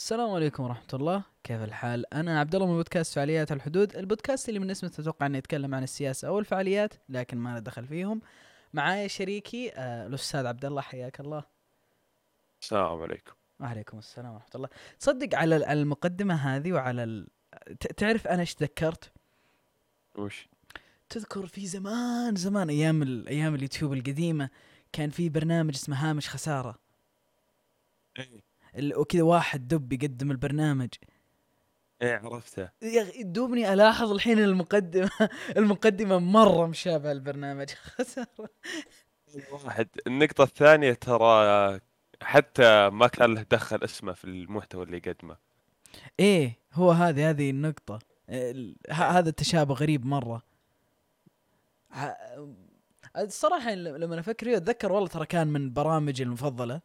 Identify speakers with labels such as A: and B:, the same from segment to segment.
A: السلام عليكم ورحمة الله، كيف الحال؟ أنا عبد الله من بودكاست فعاليات الحدود، البودكاست اللي من اسمه تتوقع إنه يتكلم عن السياسة أو الفعاليات لكن ما له دخل فيهم. معايا شريكي آه الأستاذ عبد الله حياك الله.
B: السلام عليكم
A: وعليكم السلام ورحمة الله. تصدق على ال- على المقدمة هذه وعلى ال... تعرف أنا إيش تذكرت؟
B: وش
A: تذكر في زمان زمان أيام ال... أيام اليوتيوب القديمة كان في برنامج اسمه هامش خسارة. ال- وكذا واحد دب يقدم البرنامج.
B: إيه عرفته.
A: يا أخي دوبني ألاحظ الحين المقدمة المقدمة مرة مشابهة البرنامج خسارة.
B: واحد. النقطة الثانية ترى حتى ما كان له دخل اسمه في المحتوى اللي يقدمه.
A: إيه هو هذه هذه النقطة. هذا التشابه غريب مرة. الصراحة لما أفكر فيه أتذكر والله ترى كان من برامجي المفضلة.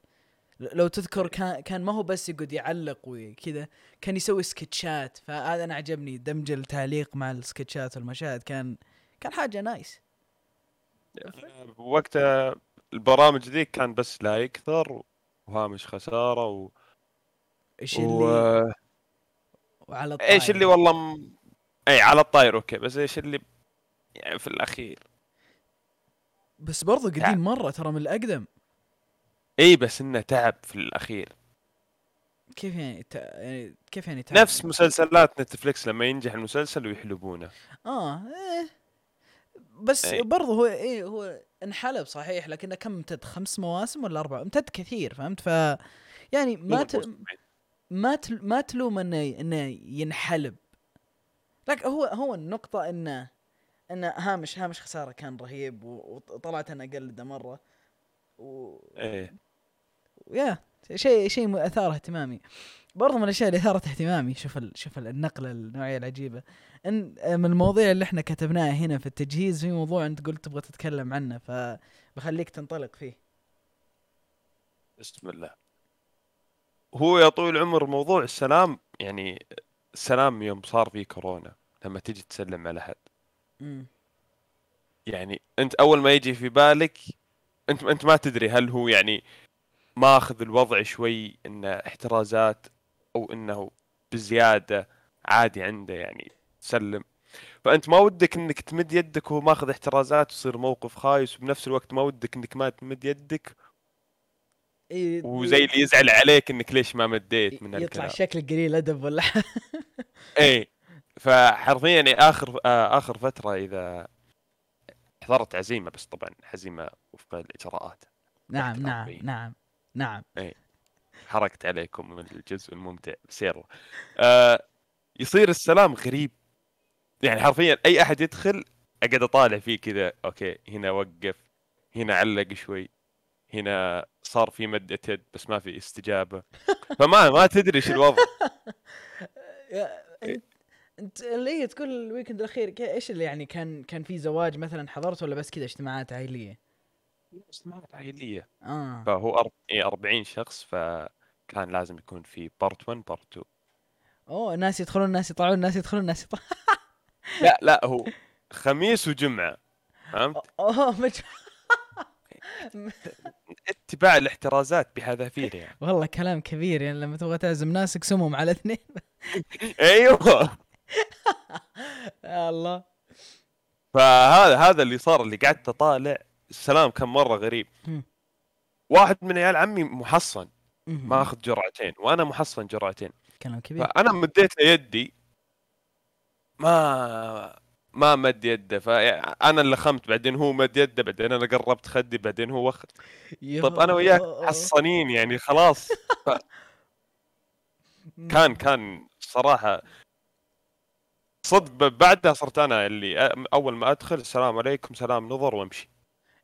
A: لو تذكر كان كان ما هو بس يقعد يعلق وكذا كان يسوي سكتشات. فهذا أنا عجبني دمج التعليق مع السكتشات والمشاهد. كان كان حاجة nice
B: وقتها البرامج ذيك كان بس لا يكثر وهامش خسارة و...
A: إيش اللي
B: و...
A: وعلى الطاير
B: إيش اللي والله م... إي على الطاير okay. بس إيش اللي يعني في الأخير.
A: بس برضو
B: تعب.
A: قديم مرة ترى من الأقدم.
B: اي بس إنه تعب في الأخير.
A: كيف يعني, ت... يعني كيف يعني تعب؟
B: نفس مسلسلات نتفليكس لما ينجح المسلسل ويحلبونه.
A: آه إيه. بس
B: إيه.
A: برضو هو إيه هو انحلب صحيح لكنه كم امتد؟ خمس مواسم ولا أربعة؟ امتد كثير فهمت؟ ف يعني ما ت... ما تل... ما تلوم إنه إنه ينحلب. لكن هو هو النقطة إنه إنه هامش هامش خسارة كان رهيب وطلعت أنا اقلده مرة. و...
B: إيه.
A: يا شيء شيء اثار اهتمامي. برضو من الأشياء اللي اثارت اهتمامي شوف ال... شوف ال- النقلة النوعية العجيبة. إن من المواضيع اللي إحنا كتبناها هنا في التجهيز في موضوع أنت قلت تبغى تتكلم عنه فبخليك تنطلق فيه.
B: بسم الله. هو يا طويل العمر موضوع السلام يعني السلام يوم صار فيه كورونا لما تيجي تسلم على
A: أحد.
B: يعني أنت أول ما يجي في بالك أنت أنت ما تدري هل هو يعني ماخذ الوضع شوي انه احترازات أو إنه بزيادة عادي عنده يعني تسلم. فأنت ما ودك إنك تمد يدك وهو ماخذ احترازات ويصير موقف خايس وبنفس الوقت ما ودك إنك ما تمد يدك؟ وزي اللي يزعل عليك إنك ليش ما مديت من
A: يطلع
B: الكلام.
A: شكلك قليل أدب ولا؟
B: إيه فحرفيا يعني آخر آه آخر فترة إذا حضرت عزيمة بس طبعا عزيمة وفق الإجراءات.
A: نعم نعم
B: الأربعين.
A: نعم. نعم
B: حركت عليكم من الجزء الممتع. بس يلا آه يصير السلام غريب. يعني حرفيا أي أحد يدخل أقعد أطالع فيه كذا. okay هنا وقف هنا علق شوي هنا صار في مدة يد بس ما في استجابة. فما ما تدري إيش الوضع.
A: انت إنت اللي تقول ال weekend الأخير إيش اللي يعني كان كان في زواج مثلا حضرت ولا بس كذا اجتماعات عائلية؟
B: اجتماعات عائلية.
A: آه.
B: فهو أرب... إيه 40 شخص فكان لازم يكون في part 1 part 2
A: أوه الناس يدخلون الناس يطلعون الناس يدخلون الناس يطلعون
B: لا لا هو خميس وجمعة فهمت؟
A: أوه مج...
B: اتباع الاحترازات بحذافير يعني.
A: والله كلام كبير يعني لما تبغى تعزم ناس اقسمهم على اثنين.
B: أيوه.
A: يا الله.
B: فهذا هذا اللي صار اللي قعدت أطالع السلام كان مرة غريب. واحد من عيال عمي محصن. ماخذ جرعتين وأنا محصن جرعتين.
A: كلام كبير.
B: فأنا مديت له يدي. ما ما مد يده فانا اللي خمت بعدين هو مد يده بعدين أنا قربت خدي بعدين هو وخد. طب أنا وياك حصنين يعني خلاص. كان كان صراحة صدق بعدها صرت أنا اللي أول ما أدخل السلام عليكم سلام نظر وأمشي.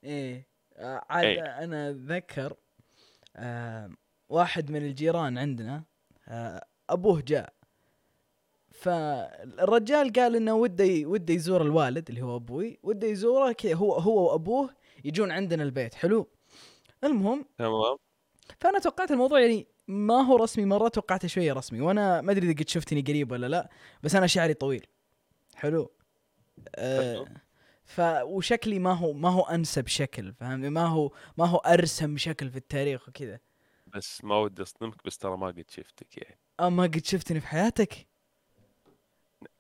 A: إيه. آه، عاد
B: إيه.
A: أنا أتذكر آه واحد من الجيران عندنا آه أبوه جاء. فالرجال قال إنه وده وده يزور الوالد اللي هو أبوي وده يزوره كذا هو هو وأبوه يجون عندنا البيت. حلو. المهم
B: تمام.
A: فأنا توقعت الموضوع يعني ما هو رسمي مرة توقعته شوية رسمي وأنا ما أدري إذا قد شفتني قريب ولا لا بس أنا شعري طويل. حلو.
B: حلو.
A: ف وشكلي ما هو ما هو أنسب شكل فاهمني؟ ما هو ما هو أرسم شكل في التاريخ وكذا.
B: بس ما ودي أصدمك بس ترى ما قد شفتك يعني.
A: آه ما قد شفتني في حياتك؟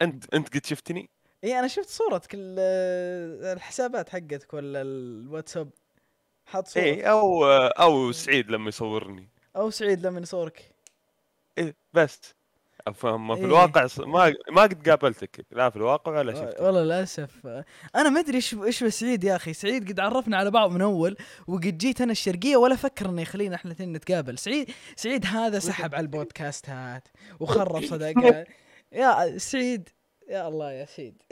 B: أنت أنت قد شفتني؟
A: اي أنا شفت صورتك ال- الحسابات حقتك ولا الواتساب؟ حاط صورة.
B: إيه أو أو سعيد لما يصورني.
A: أو سعيد لما يصورك.
B: إيه بس. فهم في
A: إيه.
B: الواقع ما ما قد قابلتك لا في الواقع ولا شفتك.
A: والله للأسف. أنا ما أدري إيش إيش بسعيد يا أخي. سعيد قد عرفنا على بعض من أول وقد جيت أنا الشرقية ولا فكر إنه يخلينا إحنا الاثنين نتقابل. سعيد سعيد هذا سحب على البودكاستات وخرب صداقات يا سعيد يا الله يا سعيد.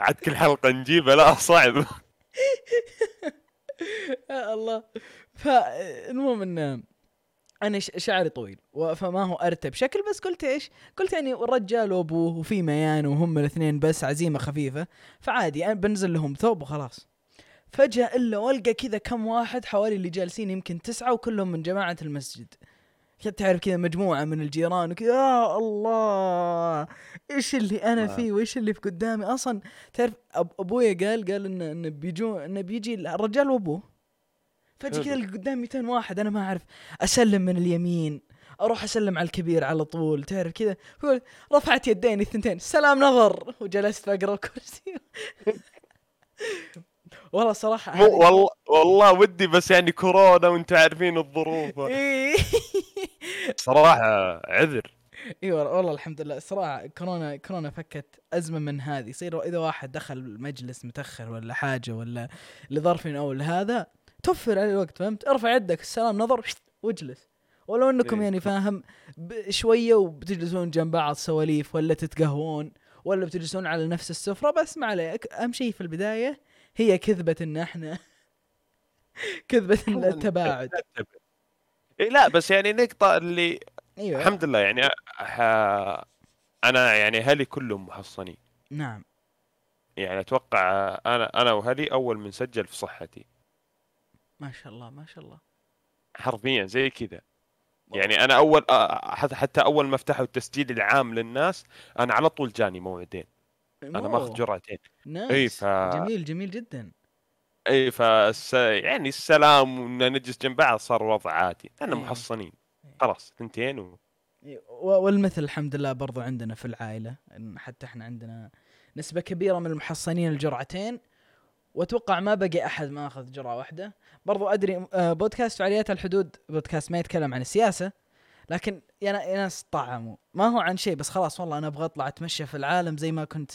B: عاد كل حلقة نجيبه لا صعب.
A: يا الله. فالمهم ان أنا شعري طويل فما هو أرتب شكل بس قلت إيش؟ قلت يعني الرجال وأبوه وفي ميان وهم الاثنين بس عزيمة خفيفة فعادي أنا بنزل لهم ثوب وخلاص. فجأة إلا والقى كذا كم واحد حوالي اللي جالسين يمكن تسعة وكلهم من جماعة المسجد. تعرف كذا مجموعة من الجيران وكذا يا الله! إيش اللي
B: أنا
A: فيه وإيش اللي في قدامي؟ أصلا تعرف أب أبويا قال قال ان إن بيجو انه بيجي الرجال وأبوه.
B: فجأة.
A: كذا قدامي 200 واحد أنا ما أعرف أسلم من اليمين أروح أسلم على الكبير على طول تعرف كذا هو رفعت يديني الثنتين سلام نظر وجلست بقرا الكرسي والله صراحة
B: مو والله والله ودي بس يعني كورونا وأنتم عارفين الظروف.
A: اي
B: صراحة عذر.
A: اي والله الحمد لله. صراحة كورونا كورونا فكت أزمة من هذه. يصير إذا واحد دخل المجلس متأخر ولا حاجة ولا لظرف أو لهذا توفر عليه الوقت فهمت؟ ارفع يدك السلام نظر واجلس. ولو انكم
B: إيه.
A: يعني فاهم شوية وبتجلسون جنب بعض سواليف ولا تتقهوون ولا بتجلسون على نفس السفرة بس ما عليك أهم شيء في البداية هي كذبة إن إحنا كذبة التباعد.
B: إيه لا بس يعني نقطة اللي
A: أيوه.
B: الحمد لله يعني ح- أنا يعني أهلي كلهم محصنين.
A: نعم.
B: يعني أتوقع أنا أنا وأهلي أول من سجل في صحتي.
A: ما شاء الله ما شاء الله.
B: حرفيا زي كذا. يعني أنا أول أ- حتى أول ما فتحوا التسجيل العام للناس أنا على طول جاني موعدين. أنا ماخذ. جرعتين. إي، ف-
A: جميل جميل جدا.
B: إي فس يعني السلام وإن نجلس جنب بعض صار وضع عادي. أنا
A: إيه.
B: محصنين. خلاص ثنتين و...
A: والمثل الحمد لله برضو عندنا في العائلة إن حتى إحنا عندنا نسبة كبيرة من المحصنين الجرعتين. وأتوقع ما بقي أحد ما أخذ جرعة واحدة. برضو أدري آه، بودكاست فعاليات الحدود بودكاست ما يتكلم عن السياسة لكن يا نا- يا ناس طعموا. ما هو عن شيء بس خلاص والله أنا أبغى أطلع أتمشى في العالم زي ما كنت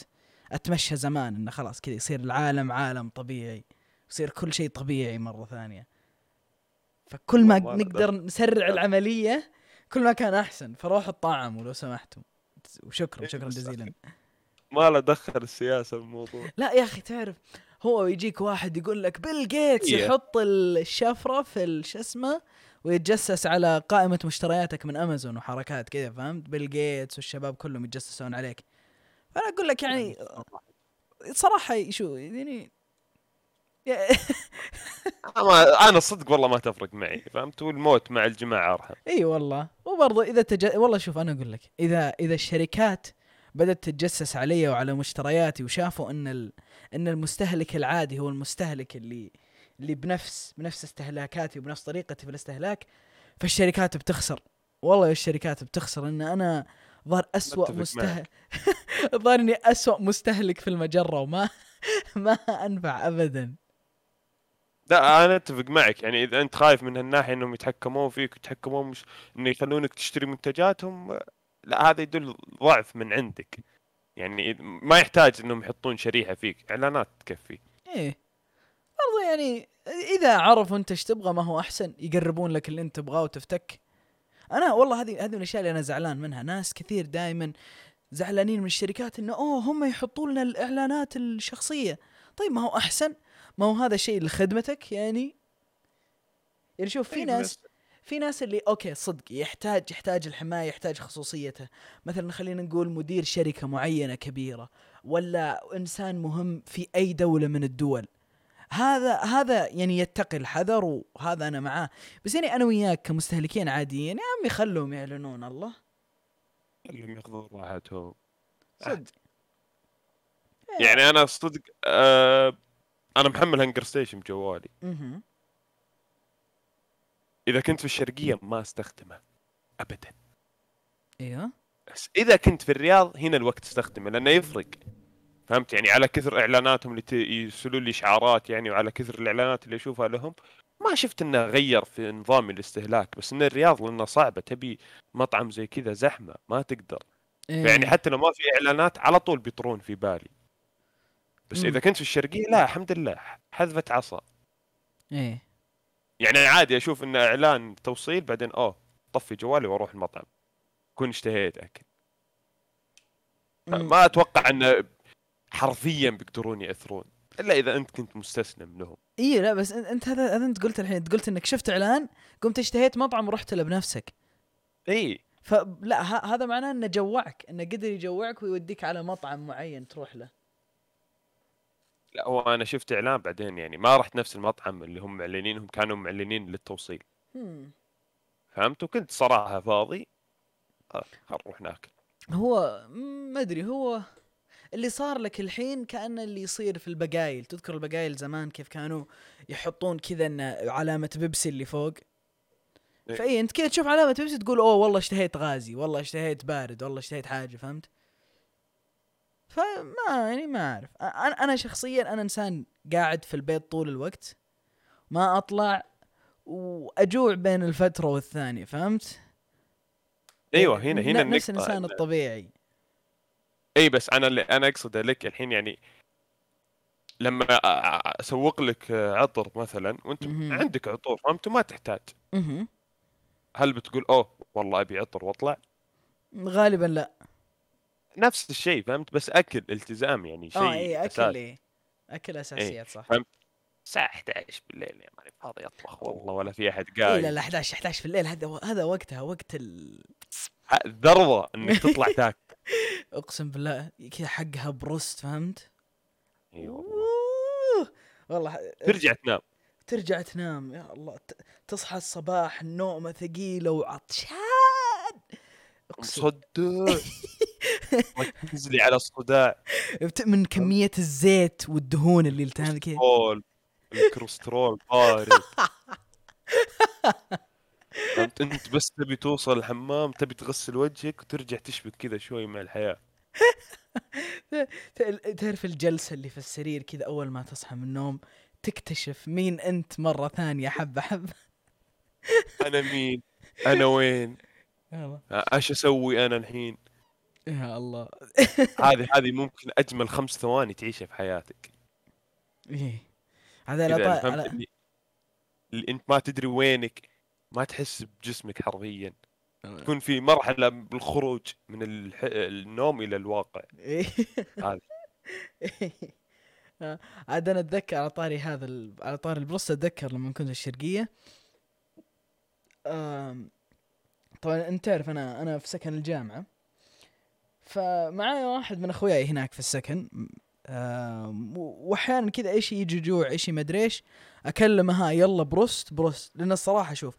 A: أتمنى كمان إنه خلاص كذا يصير العالم عالم طبيعي يصير كل شيء طبيعي مرة ثانية. فكل ما نقدر نسرع العملية كل ما كان أحسن. فروحوا الطعم لو سمحتوا وشكرا شكرا جزيلا.
B: ما له دخل السياسة بالموضوع
A: لا يا أخي تعرف هو يجيك واحد يقول لك بيل جيتس
B: إيه.
A: يحط الشفرة في شو اسمه؟ ويتجسس على قائمة مشترياتك من أمازون وحركات كذا فهمت؟ بيل جيتس والشباب كلهم يتجسسون عليك. فأنا أقول لك يعني صراحة. شو يعني
B: أنا, أنا صدق والله ما تفرق معي فهمت؟ والموت مع الجماعة أرحم.
A: إي والله. وبرضه إذا تج... والله شوف أنا أقول لك اذا إذا الشركات بدأت تتجسس علي وعلى مشترياتي وشافوا إن ال... إن المستهلك العادي هو المستهلك اللي اللي بنفس بنفس استهلاكاتي وبنفس طريقتي في الاستهلاك. فالشركات بتخسر. والله الشركات بتخسر إن أنا ظهر أسوأ
B: أتفق
A: مستهلك ظهر إني أسوأ مستهلك في المجرة وما ما أنفع ابدا.
B: لا أنا أتفق معك. يعني إذا أنت خايف من هالناحية إنهم يتحكمون فيك ويتحكمون مش إنه يخلونك تشتري منتجاتهم لا هذا يدل ضعف من عندك. يعني ما يحتاج إنهم يحطون شريحة فيك إعلانات تكفي.
A: إيه. برضو يعني إذا عرفوا أنت إيش تبغى ما هو أحسن يقربون لك اللي أنت تبغاه وتفتك. أنا والله هذه هذه من الأشياء اللي أنا زعلان منها. ناس كثير دائما زعلانين من الشركات إنه أوه هم يحطوا لنا الإعلانات الشخصية. طيب ما هو أحسن؟ ما هو هذا شيء لخدمتك يعني؟ يعني شوف في
B: إيه،
A: ناس في ناس اللي أوكي صدق يحتاج يحتاج الحماية يحتاج خصوصيته. مثلا خلينا نقول مدير شركة معينة كبيرة ولا إنسان مهم في أي دولة من الدول. هذا هذا يعني يتقي الحذر وهذا أنا معاه. بس يعني أنا وياك كمستهلكين عاديين يا عمي خلهم يعلنون الله.
B: خليهم ياخذون راحتهم.
A: صدق.
B: يعني أنا صدق آه أنا محمل هنجر ستيشن بجوالي إذا كنت في الشرقية ما أستخدمه. ابدا.
A: إيوه.
B: بس إذا كنت في الرياض هنا الوقت تستخدمه لأنه يفرق. فهمت؟ يعني على كثر إعلاناتهم اللي ت- يرسلوا لي إشعارات يعني وعلى كثر الإعلانات اللي أشوفها لهم ما شفت إنه غير في نظام الاستهلاك. بس إن الرياض لأنه صعبة تبي مطعم زي كذا زحمة ما تقدر.
A: إيه.
B: يعني حتى لو ما في إعلانات على طول بيطرون في بالي. بس
A: مم.
B: إذا كنت في الشرقية لا الحمد لله حذفه عصا.
A: إيه.
B: يعني عادي أشوف انه إعلان توصيل بعدين أوه طفي جوالي وأروح المطعم. كون اشتهيت اكل. ما أتوقع انه حرفيا بيقدرون يأثرون إلا إذا أنت كنت مستسلم لهم.
A: إيه لا بس أنت هذا هذا أنت قلت الحين أنت قلت إنك شفت إعلان قمت اشتهيت مطعم ورحت له بنفسك.
B: إي.
A: فلا هذا معناه إنه جوعك إنه قدر يجوعك ويوديك على مطعم معين تروح له.
B: لا هو أنا شفت إعلان بعدين يعني ما رحت نفس المطعم اللي هم معلنينهم كانوا معلنين للتوصيل.
A: هم.
B: فهمت؟ وكنت صراحة فاضي. آه، خل نروح ناكل.
A: هو ما أدري هو اللي صار لك الحين كانه اللي يصير في البقايل. تذكر البقايل زمان كيف كانوا يحطون كذا علامة بيبسي اللي فوق؟
B: إيه.
A: فاي أنت كذا تشوف علامة بيبسي تقول أوه والله اشتهيت غازي والله اشتهيت بارد والله اشتهيت حاجة. فهمت؟ فما يعني ما أعرف. أنا أنا شخصيا أنا إنسان قاعد في البيت طول الوقت ما أطلع وأجوع بين الفترة والثانية فهمت؟
B: أيوه هنا هنا
A: ن- نفس
B: الإنسان
A: الطبيعي.
B: إي بس أنا اللي أنا أقصده لك الحين يعني لما أسوق لك عطر مثلا وأنت
A: مهم.
B: عندك عطور فهمت؟ ما تحتاج.
A: مهم.
B: هل بتقول أوه والله أبي عطر وأطلع؟
A: غالبا لا.
B: نفس الشيء فهمت؟ بس أكل التزام يعني شيء
A: آه اي اكل. إيه. أكل أساسيات صح.
B: فهمت؟ الساعة 11 بالليل يا ماني فاضي أطبخ والله ولا في أحد
A: اي لا
B: قايل
A: لا 11 11 في الليل هذا هذا وقتها وقت ال...
B: ه- ذروة إنك تطلع تاكل.
A: أقسم بالله كذا حقها بروست فهمت؟
B: إي والله.
A: والله
B: ترجع تنام.
A: ترجع تنام يا الله تصحى الصباح نومه ثقيلة وعطشان.
B: مصدع تنزلي على الصداع.
A: من كمية الزيت والدهون اللي التهام كذا
B: الكوليسترول. بارد فهمت؟ انت بس تبي توصل الحمام تبي تغسل وجهك وترجع تشبك كذا شوي مع الحياة.
A: ت- تعرف الجلسة اللي في السرير كذا أول ما تصحى من النوم تكتشف مين أنت مرة ثانية حبة حبة؟
B: أنا مين؟ أنا وين؟
A: يلا.
B: إيش أسوي أنا الحين؟
A: يا الله.
B: هذه هذه ممكن اجمل خمس ثواني تعيشها في حياتك.
A: إيه. هذا لا
B: فهمت اللي, إنت ما تدري وينك ما تحس بجسمك حرفيا. تكون في مرحلة بالخروج من الح... النوم إلى الواقع.
A: إيه.
B: هذا
A: آه، عاد أنا أتذكر على طاري هذا ال... على طاري البروست أتذكر لما كنت في الشرقية طبعا أنت تعرف أنا أنا في سكن الجامعة. فمعايا واحد من أخوياي هناك في السكن. و- واحيانا كذا إيش يجي جوع إيش مدري إيش أكلمه ها يلا بروست بروست. لأن الصراحة شوف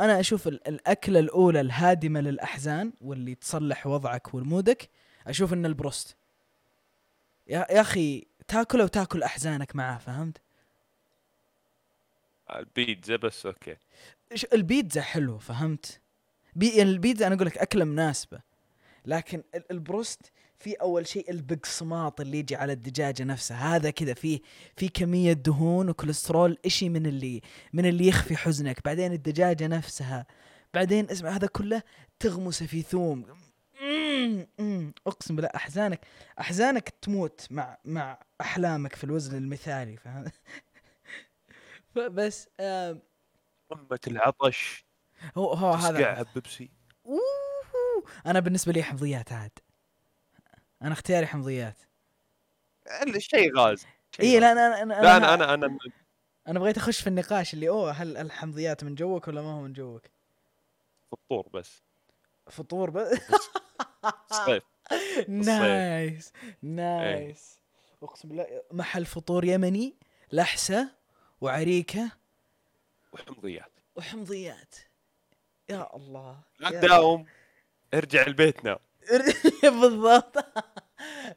A: أنا أشوف ال- الأكلة الأولى الهادمة للأحزان واللي تصلح وضعك ومودك أشوف إن البروست. يا, يا أخي تاكله وتاكل أحزانك معاه فهمت؟
B: البيتزا بس
A: okay. البيتزا حلو فهمت؟ بي يعني البيتزا أنا أقول لك أكلة مناسبة لكن ال- البروست في أول شيء البقسماط اللي يجي على الدجاجة نفسها هذا كذا فيه في كمية دهون وكوليسترول إشي من اللي من اللي يخفي حزنك. بعدين الدجاجة نفسها بعدين اسمع هذا كله تغمسه في ثوم. أقسم بالله أحزانك أحزانك تموت مع مع أحلامك في الوزن المثالي فاهم فبس
B: قمة العطش.
A: هو هو هذا.
B: بيبسي
A: أوه. أنا بالنسبة لي حمضيات عاد. أنا اختياري حمضيات.
B: الشيء غاز.
A: اي لا. أنا أنا
B: لا أنا أنا أنا
A: أنا بغيت أخش في النقاش اللي أوه هل الحمضيات من جوك ولا ما هو من جوك؟
B: فطور بس.
A: فطور بس؟
B: صيف
A: nice. nice. أقسم بالله محل فطور يمني لحسة وعريكة.
B: وحمضيات.
A: وحمضيات. يا الله
B: لا تداوم. ارجع البيت نام
A: بالضبط.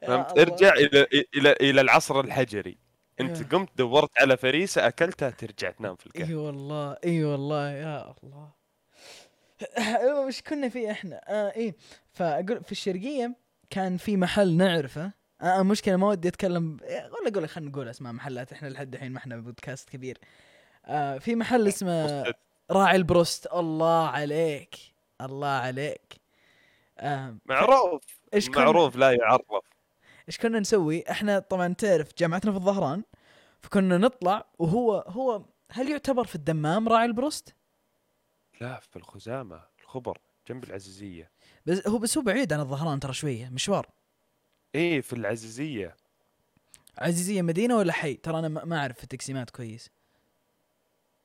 B: فهمت. ارجع إلى إلى إلى العصر الحجري. انت قمت دورت على فريسة أكلتها ترجع تنام في
A: إي
B: الكهف
A: والله إي والله يا الله. وش كنا فيه إحنا. آه إيه فأقول في الشرقية كان في محل نعرفه. آه مشكلة ما ودي أتكلم ولا أقول خلينا نقول أسماء محلات. إحنا لحد الحين ما إحنا بودكاست كبير. آه في محل اسمه. راعي البروست. الله عليك. الله عليك.
B: معروف.
A: إيش كنا-
B: معروف لا يعرف.
A: إيش كنا نسوي؟ إحنا طبعا تعرف جامعتنا في الظهران فكنا نطلع وهو هو هل يعتبر في الدمام راعي البروست؟
B: لا في الخزامة الخبر جنب العزيزية.
A: بس هو بس هو بعيد عن الظهران ترى شوية مشوار.
B: إيه في العزيزية.
A: عزيزية مدينة ولا حي؟ ترى أنا ما أعرف التقسيمات كويس.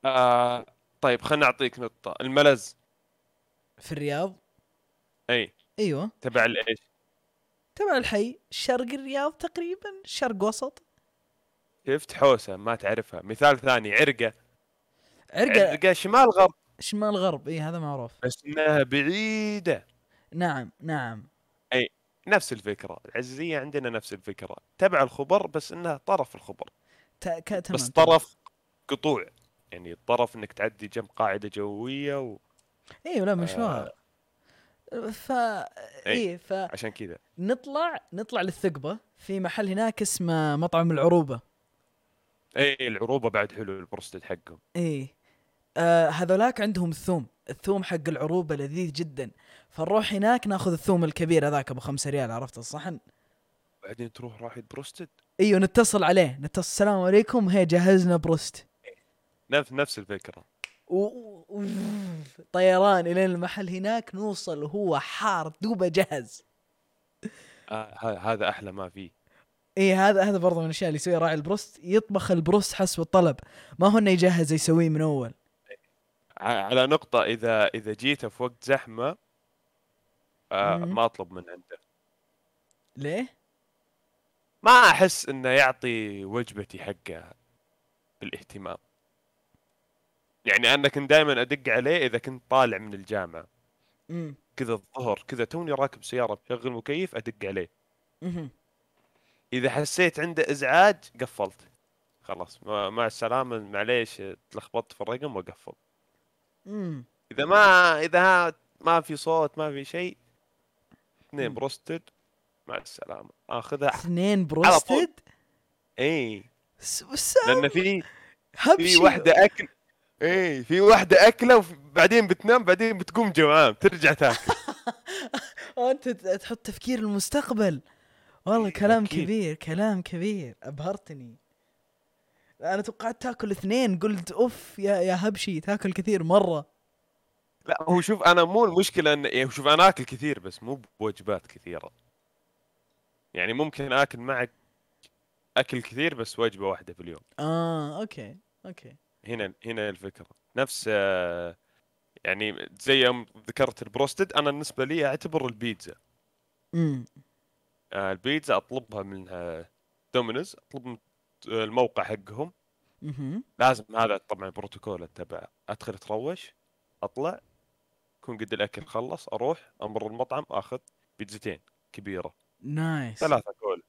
B: آه طيب خلنا أعطيك نقطة. الملز.
A: في الرياض؟
B: أي.
A: أيوه.
B: تبع الإيش؟
A: تبع الحي. شرق الرياض تقريبا؟ شرق وسط؟
B: شفت حوسة ما تعرفها. مثال ثاني عرقة.
A: عرقة.
B: عرقة شمال غرب.
A: شمال غرب. اي هذا معروف.
B: بس إنها بعيدة.
A: نعم نعم.
B: نفس الفكرة. العزيزية عندنا نفس الفكرة. تبع الخبر بس إنها طرف الخبر.
A: تا- ك- تمام
B: بس. طرف قطوع. يعني الطرف إنك تعدي جنب قاعدة جوية وعشان
A: أيوه لا مشوار.
B: آه.
A: ف اي ف
B: كذا.
A: نطلع نطلع للثقبة في محل هناك اسمه مطعم العروبة.
B: اي العروبة بعد حلو البروستد حقهم.
A: إيه. آه هذولاك عندهم الثوم. الثوم حق العروبة لذيذ جدا. فنروح هناك ناخذ الثوم الكبير هذاك أبو خمسة ريال عرفت الصحن؟
B: بعدين تروح راح بروستد
A: إيوه نتصل عليه نتصل. السلام عليكم. هي جهزنا بروست.
B: نفس نفس الفكرة.
A: و... و... طيران الين المحل هناك نوصل وهو حار دوبه جهز
B: آه هذا أحلى ما فيه.
A: إيه هذا هذا برضه من الأشياء اللي يسويها راعي البروست. يطبخ البروست حسب الطلب. ما هو إنه يجهز يسويه من
B: أول. على نقطة إذا إذا جيت في وقت زحمة آه. ما أطلب من عنده.
A: ليه؟
B: ما أحس إنه يعطي وجبتي حقها بالاهتمام. يعني أنا كنت دائما أدق عليه إذا كنت طالع من الجامعة.
A: امم
B: كذا الظهر كذا توني راكب سيارة مشغل مكيف أدق عليه.
A: مهم.
B: إذا حسيت عنده إزعاج قفلت. خلاص مع السلامة معليش تلخبطت في الرقم وقفل.
A: امم
B: إذا ما إذا ها- ما في صوت ما في شيء اثنين
A: مم.
B: بروستد مع السلامة. آخذها
A: اثنين. بروستد
B: اي لأن في في واحدة اكل اي في واحدة أكلة وبعدين بتنام بعدين بتقوم جوعان ترجع تاكل.
A: آه، أنت ت- تحط تفكير المستقبل. والله كلام
B: أكيد.
A: كبير كلام كبير. أبهرتني. أنا توقعت تاكل اثنين قلت أوف يا يا هبشي تاكل كثير مرة.
B: لا هو شوف أنا مو المشكلة إن يعني شوف أنا آكل كثير بس مو بوجبات كثيرة. يعني ممكن آكل معك أكل كثير بس وجبة واحدة في اليوم.
A: آه okay okay.
B: هنا هنا الفكرة. نفس يعني زي يوم ذكرت البروستد أنا بالنسبة لي أعتبر البيتزا.
A: امم
B: البيتزا أطلبها من آه، دومينوز أطلب من آه، الموقع حقهم.
A: مهم.
B: لازم هذا طبعا البروتوكول اتبعه أدخل أتروش أطلع يكون قد الأكل خلص أروح أمر المطعم أخذ بيتزتين كبيرة.
A: nice.
B: ثلاثة كولا.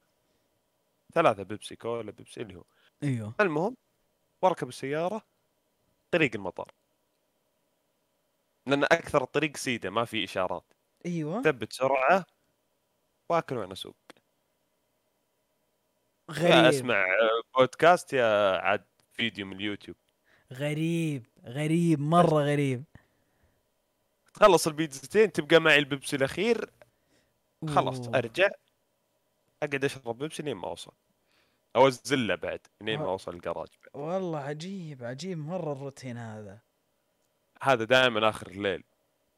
B: ثلاثة بيبسي كولا بيبسي اللي هو.
A: أيوه.
B: المهم واركب السيارة طريق المطار. لأن أكثر الطريق سيده ما في إشارات.
A: أيوه.
B: ثبت سرعة وأكل وأنا اسوق يا
A: غريب.
B: أسمع آه، بودكاست يا عاد فيديو من اليوتيوب.
A: غريب غريب مرة غريب.
B: تخلص البيتزتين تبقى معي البيبسي الأخير. خلاص. أرجع. أقعد أشرب بيبسي لين ما أوصل. أو الزلة بعد لين ما. اوصل الجراج بعد.
A: والله عجيب عجيب مرة الروتين هذا
B: هذا دائما آخر الليل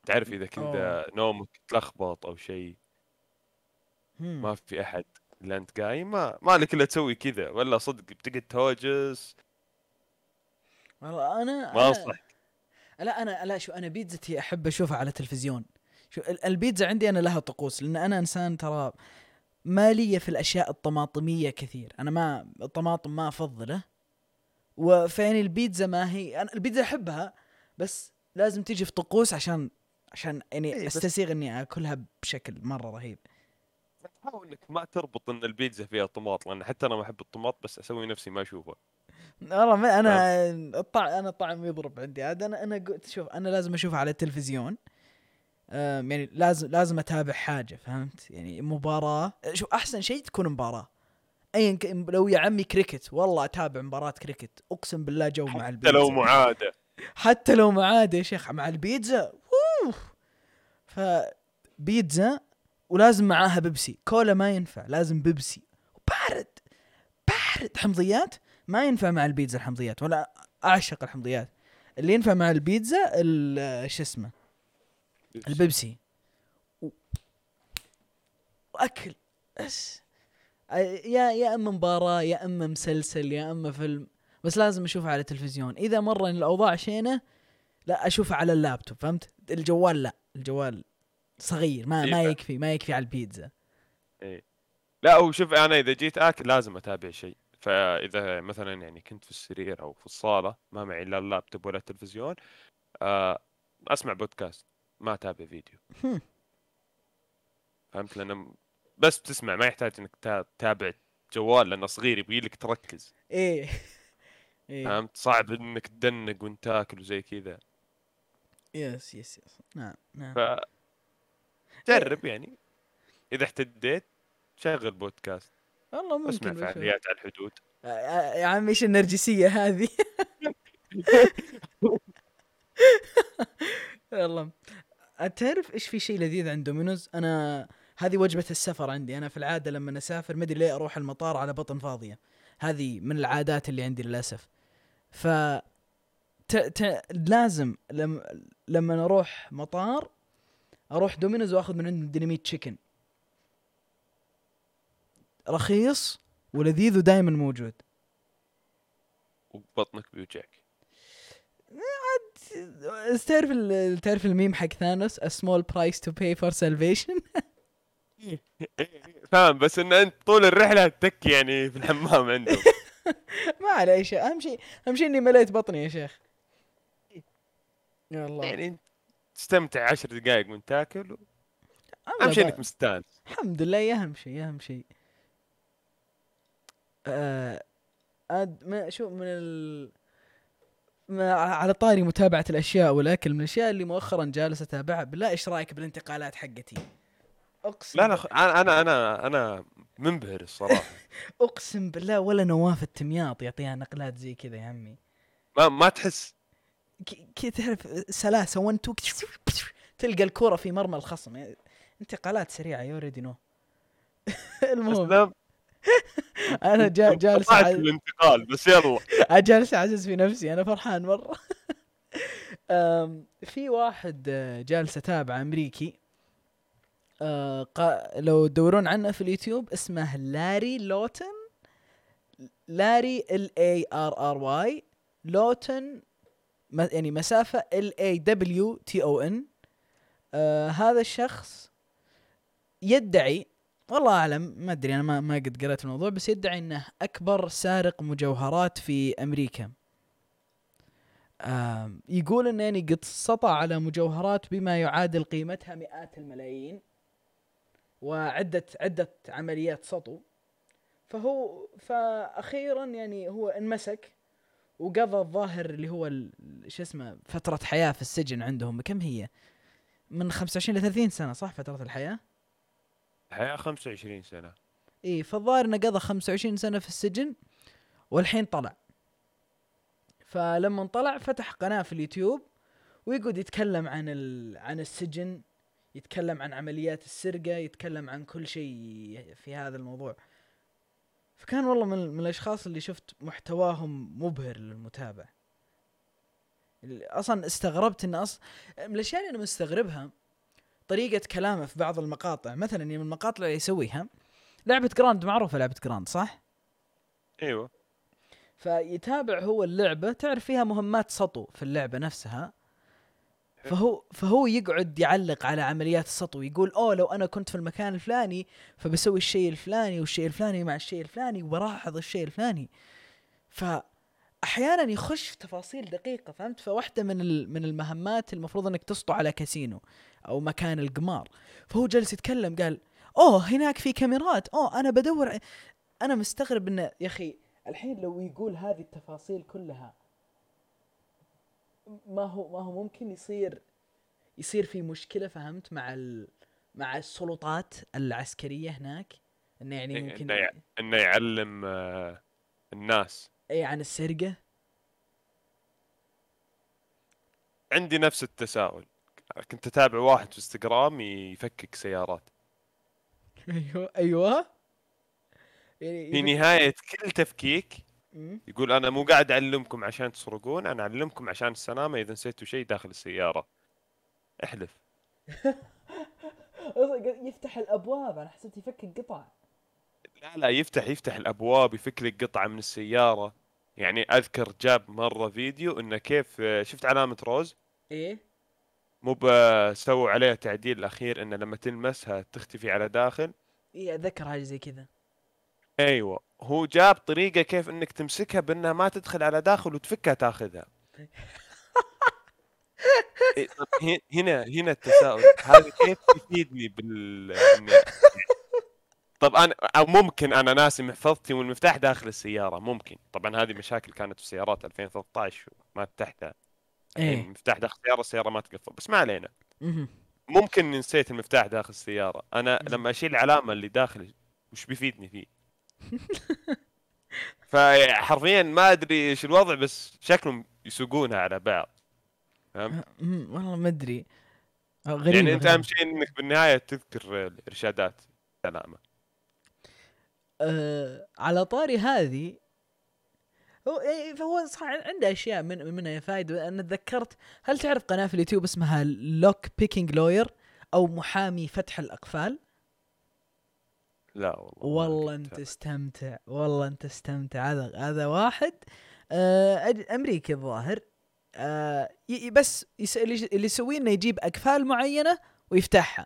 B: تعرف
A: إذا.
B: كذا نومك تلخبط أو شيء. ما في أحد إلا أنت قايم ما ما لك إلا تسوي كذا ولا صدق بتقعد توجس
A: والله أنا
B: ما انصح
A: لا أنا لا شو أنا بيتزتي أحب أشوفها على التلفزيون شو ال- البيتزا عندي أنا لها طقوس لأن أنا إنسان ترى ما لي في الأشياء الطماطمية كثير. أنا ما الطماطم ما أفضله. وفعني البيتزا ما هي أنا البيتزا أحبها بس لازم تيجي في طقوس عشان عشان يعني
B: إيه،
A: أستسيغ إني أكلها بشكل مرة رهيب.
B: حاول إنك ما تربط إن البيتزا فيها طماط لأن حتى أنا ما أحب الطماط بس أسوي نفسي ما أشوفه.
A: والله ما أنا الطعم أنا الطعم يضرب عندي. عاد أنا أنا قلت شوف أنا لازم أشوفها على التلفزيون. يعني لازم لازم أتابع حاجة فهمت؟ يعني مباراة. شو أحسن شيء تكون مباراة؟ ايا كان لو يا عمي كريكت والله أتابع مباراة كريكت. أقسم بالله جو مع
B: حتى
A: البيتزا.
B: لو معادة.
A: حتى لو معاد يا شيخ مع البيتزا ووو فبيتزا ولازم معاها بيبسي. كولا ما ينفع لازم بيبسي. بارد بارد. حمضيات؟ ما ينفع مع البيتزا الحمضيات ولا أعشق الحمضيات. اللي ينفع مع البيتزا ال- شو اسمه البيبسي. و- وأكل. بس. يا يا أما مباراة يا أما مسلسل يا أما فيلم. بس لازم أشوفه على التلفزيون. إذا مرة الأوضاع شينة لا أشوفه على اللابتوب فهمت؟ الجوال لا. الجوال صغير ما ما
B: إيه.
A: يكفي ما يكفي على البيتزا.
B: لا هو شوف أنا إذا جيت آكل لازم أتابع شيء. فإذا مثلا يعني كنت في السرير أو في الصالة ما معي لا اللابتوب ولا التلفزيون آه أسمع بودكاست. ما أتابع فيديو.
A: هم.
B: فهمت؟ لأنه بس بتسمع ما يحتاج إنك تا- تتابع جوال لأنه صغير يبغي لك تركز.
A: إيه. إيه.
B: فهمت؟ صعب إنك تدنق وأنت تاكل وزي كذا.
A: yes yes yes نعم نعم.
B: ف جرب يعني. إذا احتجيت شغل بودكاست.
A: والله
B: أسمع
A: ممكن بشوف.
B: فعاليات على الحدود.
A: آه، آه، يا عمي إيش النرجسية هذه؟ والله. تعرف إيش في شيء لذيذ عند دومينوز؟ أنا هذه وجبة السفر عندي. أنا في العادة لما أسافر مدري ليه أروح المطار على بطن فاضية. هذه من العادات اللي عندي للأسف. ف ت... ت... لازم لم... لما أروح مطار أروح دومينوز وأخذ من عندهم ديناميت تشيكن. رخيص ولذيذ ودائما موجود.
B: وبطنك بيوجعك.
A: تعرف تعرف الميم حق ثانوس؟ A small price to pay for salvation.
B: فاهم بس إن أنت طول الرحلة تك يعني في الحمام عندهم.
A: ما عليه شيء أهم شيء أهم شيء إني مليت بطني يا شيخ. يا الله.
B: يعني تستمتع عشر دقائق وأنت تاكل
A: الله
B: أهم شيء إنك مستانس.
A: الحمد لله يا أهم شيء أهم شيء. آه أد ما شو من ال على طاري متابعة الأشياء والأكل من الأشياء اللي مؤخرا جالس أتابعها بالله إيش رأيك بالانتقالات حقتي؟ أقسم
B: لا أنا أنا أنا أنا منبهر الصراحة.
A: أقسم بالله ولا نواف التمياط يعطيها نقلات زي كذا يا عمي.
B: ما ما تحس؟
A: كذا تعرف سلاسة 1 2 تلقى الكرة في مرمى الخصم. انتقالات سريعة you already know المهم. أنا جا جالس أع-
B: الانتقال بس يلا
A: جالس أعزز في نفسي أنا فرحان مرة. في واحد آه، جالس أتابع أمريكي. آه، لو تدورون عنه في اليوتيوب اسمه لاري لوتن. لاري L A R R Y لوتن يعني مسافة L A W T O N هذا الشخص يدعي والله أعلم ما أدري أنا ما ما قد قرأت الموضوع بس يدعي إنه أكبر سارق مجوهرات في أمريكا يقول انه يعني قد سطا على مجوهرات بما يعادل قيمتها مئات الملايين وعدة عدة عمليات سطو فهو فاخيرا يعني هو انمسك وقضى الظاهر اللي هو شو اسمه فترة حياة في السجن عندهم كم هي؟ من 25 ل 30 سنة صح فترة الحياة؟
B: الحياة 25 سنة.
A: إيه فالظاهر إنه قضى 25 سنة في السجن والحين طلع. فلما طلع فتح قناة في اليوتيوب ويقعد يتكلم عن. عن السجن يتكلم عن عمليات السرقة يتكلم عن كل شيء في هذا الموضوع. فكان والله من, من الأشخاص اللي شفت محتواهم مبهر للمتابع ال- أصلا استغربت إن أصلا من الأشياء اللي أنا مستغربها طريقة كلامه في بعض المقاطع. مثلا يعني من المقاطع اللي يسويها لعبة جراند معروفة لعبة جراند صح؟
B: أيوه.
A: فيتابع هو اللعبة تعرف فيها مهمات سطو في اللعبة نفسها. فهو فهو يقعد يعلق على عمليات السطو يقول أوه لو أنا كنت في المكان الفلاني فبسوي الشيء الفلاني والشيء الفلاني مع الشيء الفلاني وبلاحظ الشيء الفلاني. فاحيانا يخش في تفاصيل دقيقة فهمت؟ فواحدة من ال- من المهمات المفروض إنك تسطو على كاسينو أو مكان القمار. فهو جالس يتكلم قال أوه هناك في كاميرات. أوه أنا بدور أنا مستغرب إنه يا أخي الحين لو يقول هذه التفاصيل كلها ما هو ما هو ممكن يصير يصير في مشكلة فهمت؟ مع ال... مع السلطات العسكرية هناك؟ إنه يعني ممكن
B: إنه يعلم آه، الناس.
A: اي عن السرقة؟
B: عندي نفس التساؤل. كنت أتابع واحد في إنستغرام يفكك سيارات.
A: أيوه أيوه. يعني
B: في نهاية كل تفكيك. يقول أنا مو قاعد أعلمكم عشان تسرقون أنا أعلمكم عشان السلامة إذا نسيتوا شيء داخل السيارة. احلف.
A: يفتح الأبواب أنا حسيت يفك قطع.
B: لا لا يفتح يفتح الأبواب يفك لك قطعة من السيارة. يعني أذكر جاب مرة فيديو إنه كيف شفت علامة روز؟
A: إيه.
B: مو سووا عليها تعديل الأخير إنه لما تلمسها تختفي على داخل.
A: إيه أتذكر حاجة زي كذا.
B: أيوه. هو جاب طريقة كيف إنك تمسكها بإنها ما تدخل على داخل وتفكها تاخذها. إيه، هنا هنا التساؤل. هذا كيف يفيدني بال طب أنا أو ممكن أنا ناسي محفظتي والمفتاح داخل السيارة ممكن. طبعا هذه مشاكل كانت في سيارات 2013 ما فتحتها. يعني
A: إيه
B: المفتاح داخل السيارة السيارة ما تقفل. بس ما علينا. ممكن نسيت المفتاح داخل السيارة.
A: أنا.
B: لما أشيل العلامة اللي داخل وش بيفيدني فيه؟ فحرفيا ما أدري إيش الوضع بس شكلهم يسوقونها على بعض. فهمت؟
A: مم، والله ما أدري. آه، غريبة
B: يعني
A: أنت.
B: أهم شيء إنك بالنهاية تذكر الإرشادات. سلامة.
A: آه على طاري هذه هو فهو صح عنده أشياء من منها فائده أنا تذكرت هل تعرف قناة في اليوتيوب اسمها Lock Picking Lawyer أو محامي فتح الأقفال؟
B: لا والله
A: والله
B: أنت.
A: استمتع والله أنت استمتع. هذا هذا واحد. آه أمريكي الظاهر. آه بس اللي يسويه إنه يجيب أقفال معينة ويفتحها.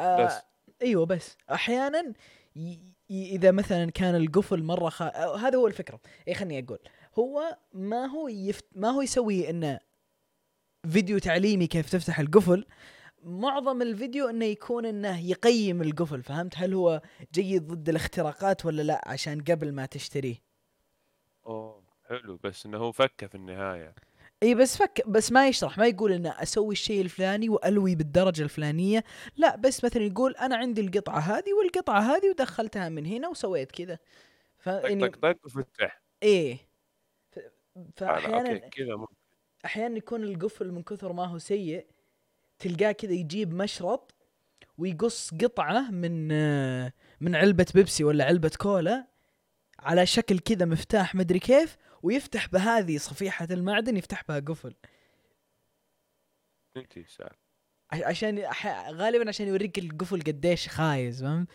A: آه
B: بس.
A: إيوه بس. أحيانا ي... ي... إذا مثلا كان القفل مرة خ... هذا هو الفكرة. اي خلني أقول. هو ما هو يفت... ما هو يسوي إنه فيديو تعليمي كيف تفتح القفل. معظم الفيديو إنه يكون إنه يقيم القفل فهمت؟ هل هو جيد ضد الاختراقات ولا لا؟ عشان قبل ما تشتريه.
B: أوه حلو. بس إنه هو فكه في النهاية.
A: إي بس فك بس ما يشرح ما يقول إنه أسوي الشيء الفلاني وألوي بالدرجة الفلانية. لا بس مثلا يقول أنا عندي القطعة هذه والقطعة هذه ودخلتها من هنا وسويت كذا. ف
B: طق
A: يعني
B: طق طق وفتح. إيه
A: فاحيانا
B: كذا
A: أحيانا يكون القفل من كثر ما هو سيء تلقاه كذا يجيب مشرط ويقص قطعة من من علبة بيبسي ولا علبة كولا على شكل كذا مفتاح مدري كيف ويفتح بهذه صفيحة المعدن يفتح بها قفل.
B: أنت سال
A: ع- عشان غالبا عشان يوريك القفل قديش خايس فهمت؟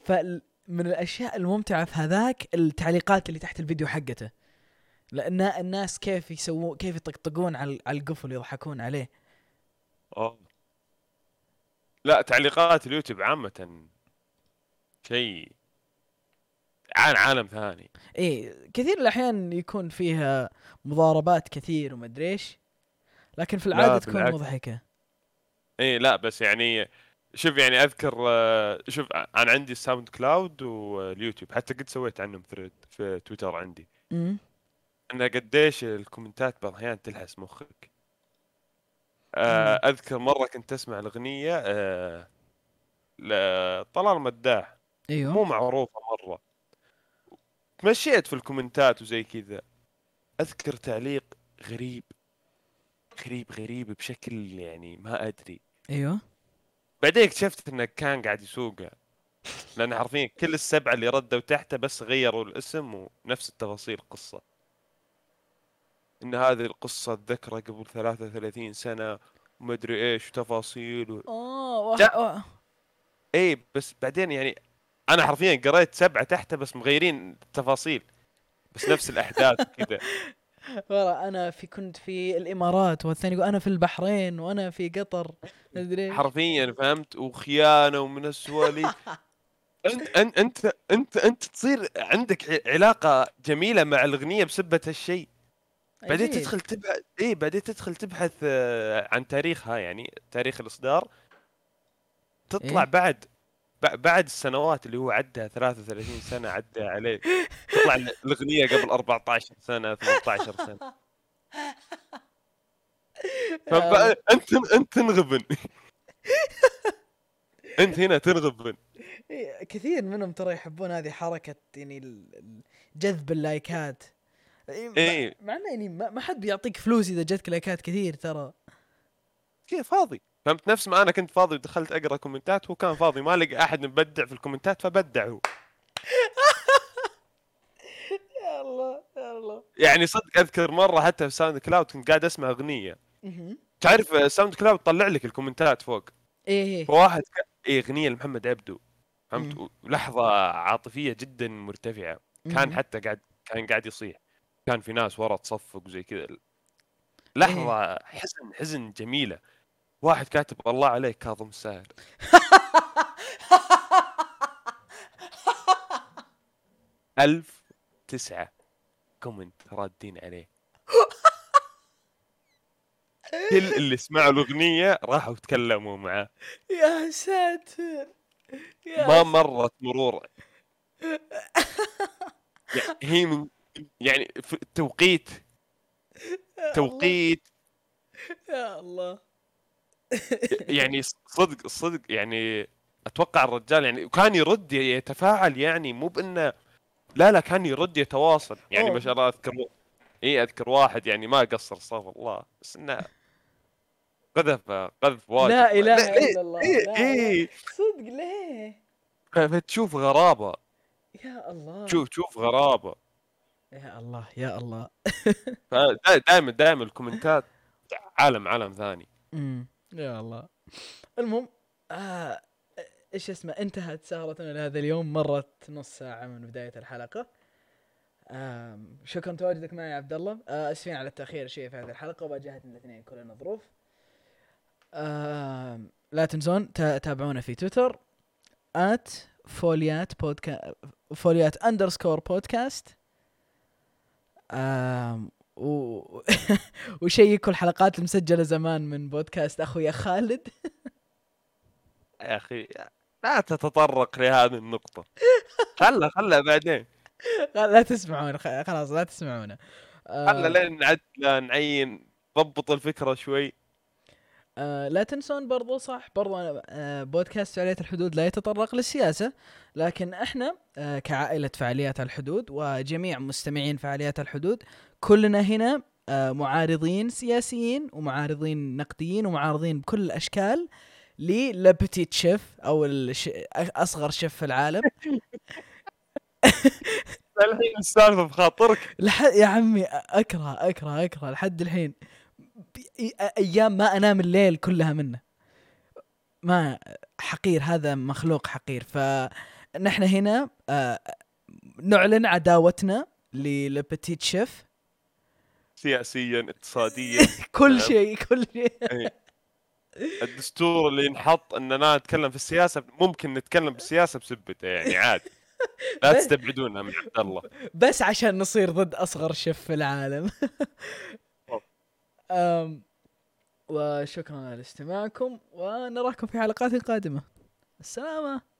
A: فمن الأشياء الممتعة في هذاك التعليقات اللي تحت الفيديو حقته. لأن الناس كيف يسوون كيف يطقطقون على القفل ويضحكون عليه.
B: أوه. لا تعليقات اليوتيوب عامة شيء عن عالم ثاني.
A: إيه كثير الأحيان يكون فيها مضاربات كثير ومدري إيش لكن في العادة تكون
B: بالعكس.
A: مضحكة.
B: إيه لا بس يعني شوف يعني أذكر آه، شوف أنا عندي الساوند كلاود واليوتيوب حتى قد سويت عنهم thread في تويتر عندي.
A: امم
B: إن قديش ال comments ات بعض الأحيان تلحس مخك. آه،. أذكر مرة كنت أسمع الأغنية آه، لطلال مداح.
A: أيوه.
B: مو معروفة تمشيت في الكومنتات وزي كذا. أذكر تعليق غريب غريب غريب بشكل يعني ما أدري.
A: أيوه.
B: بعدين اكتشفت انه كان قاعد يسوقها لأن حرفيا كل السبعة اللي ردوا تحته بس غيروا الاسم ونفس التفاصيل القصة إن هذه القصة اتذكرها قبل 33 سنة ومدري إيش وتفاصيل و...
A: آه.
B: اي بس بعدين يعني أنا حرفيا قريت سبعة تحته بس مغيرين التفاصيل. بس نفس الأحداث كذا.
A: والله أنا في كنت في الإمارات والثاني يقول أنا في البحرين وأنا في قطر. مدري.
B: حرفيا فهمت؟ وخيانة ومن السواليف انت انت انت انت, أنت تصير عندك علاقة جميلة مع الأغنية بسبة هالشيء. بعدين. تدخل تبحث اي بعدين تدخل تبحث آه، عن تاريخها يعني تاريخ الإصدار. تطلع
A: إيه؟
B: بعد بعد السنوات اللي هو عدها 33 سنة عدى عليه. تطلع ال- الأغنية قبل 14 سنة 18 سنة. أنت أنت تنغبن. أنت هنا تنغبن.
A: كثير منهم ترى يحبون هذه حركة يعني جذب اللايكات. إيه، مع-
B: إيه.
A: مع إنه يعني ما ما حد بيعطيك فلوس إذا جتك لايكات كثير ترى.
B: كيف؟ فاضي. فهمت؟ نفس ما أنا كنت فاضي ودخلت أقرأ comments ات هو كان فاضي ما لقى أحد مبدع في ال comments ات فبدع هو
A: يا الله يا الله.
B: يعني صدق أذكر مرة حتى في ساوند كلاود كنت قاعد أسمع
A: أغنية.
B: تعرف ساوند كلاود طلع لك ال comments
A: ات فوق؟
B: إيه فواحد ك... إيه أغنية لمحمد عبدو فهمت؟
A: مم.
B: ولحظه عاطفية جدا مرتفعة. كان. حتى قاعد كان قاعد يصيح. كان في ناس ورا تصفق وزي كذا. لحظة حزن حزن جميلة. واحد كاتب الله عليك كاظم الساهر. ألف تسعة كومنت رادين عليه. كل اللي سمعوا الأغنية راحوا تكلموا معاه
A: يا ساتر. يا
B: ما مرت مرور. يعني هي من يعني في توقيت.
A: الله. يا الله.
B: يعني صدق صدق يعني أتوقع الرجال يعني كان يرد يتفاعل يعني مو بإنه لا لا كان يرد يتواصل يعني. ما شاء الله أذكر إي أذكر واحد يعني ما قصر استغفر الله بس إنه قذف قذف واجد
A: لا
B: إله
A: إلا الله
B: إيه إيه
A: إله. صدق ليه؟
B: فتشوف غرابة.
A: يا الله.
B: تشوف تشوف غرابة.
A: يا الله يا الله.
B: دائما دائما الكومنتات عالم عالم ثاني.
A: امم يا الله. المهم آه إيش اسمه انتهت سهرتنا لهذا اليوم مرت نص ساعة من بداية الحلقة. آم شكرا تواجدك معي يا عبد الله. آه أسفين على التأخير شيء في هذه الحلقة وواجهتنا الاثنين كلنا ظروف. آم لا تنسون تا- تابعونا في تويتر at فعاليات podcast فعاليات underscore podcast و... و check وا الحلقات المسجلة زمان من بودكاست أخوي خالد.
B: يا أخي لا تتطرق لهذه النقطة. خلها خلها بعدين.
A: لا تسمعون خلاص لا تسمعونا آه،
B: خلها لين نعدل نعين ضبط الفكرة شوي.
A: آه لا تنسون برضو صح برضو آه بودكاست فعالية الحدود لا يتطرق للسياسة لكن إحنا آه كعائلة فعاليات الحدود وجميع مستمعين فعاليات الحدود كلنا هنا آه معارضين سياسيين ومعارضين نقديين ومعارضين بكل الاشكال للبتيت شيف الش... أصغر شيف في العالم.
B: الحين السالفه بخاطرك.
A: لح... يا عمي أكره أكره أكره لحد الحين. أيام ما أنام الليل كلها منه. ما حقير هذا مخلوق حقير. فنحن هنا آه، نعلن عداوتنا للبتيت شيف.
B: سياسيا اقتصاديا.
A: كل
B: نعم.
A: شيء كل شيء.
B: إيه. الدستور اللي ينحط إننا نتكلم في السياسة ممكن نتكلم بالسياسة بسبته يعني عادي. لا تستبعدونها من عبد الله.
A: بس عشان نصير ضد أصغر شيف في العالم. أم وشكرا لاستماعكم ونراكم في حلقات قادمة. السلامة.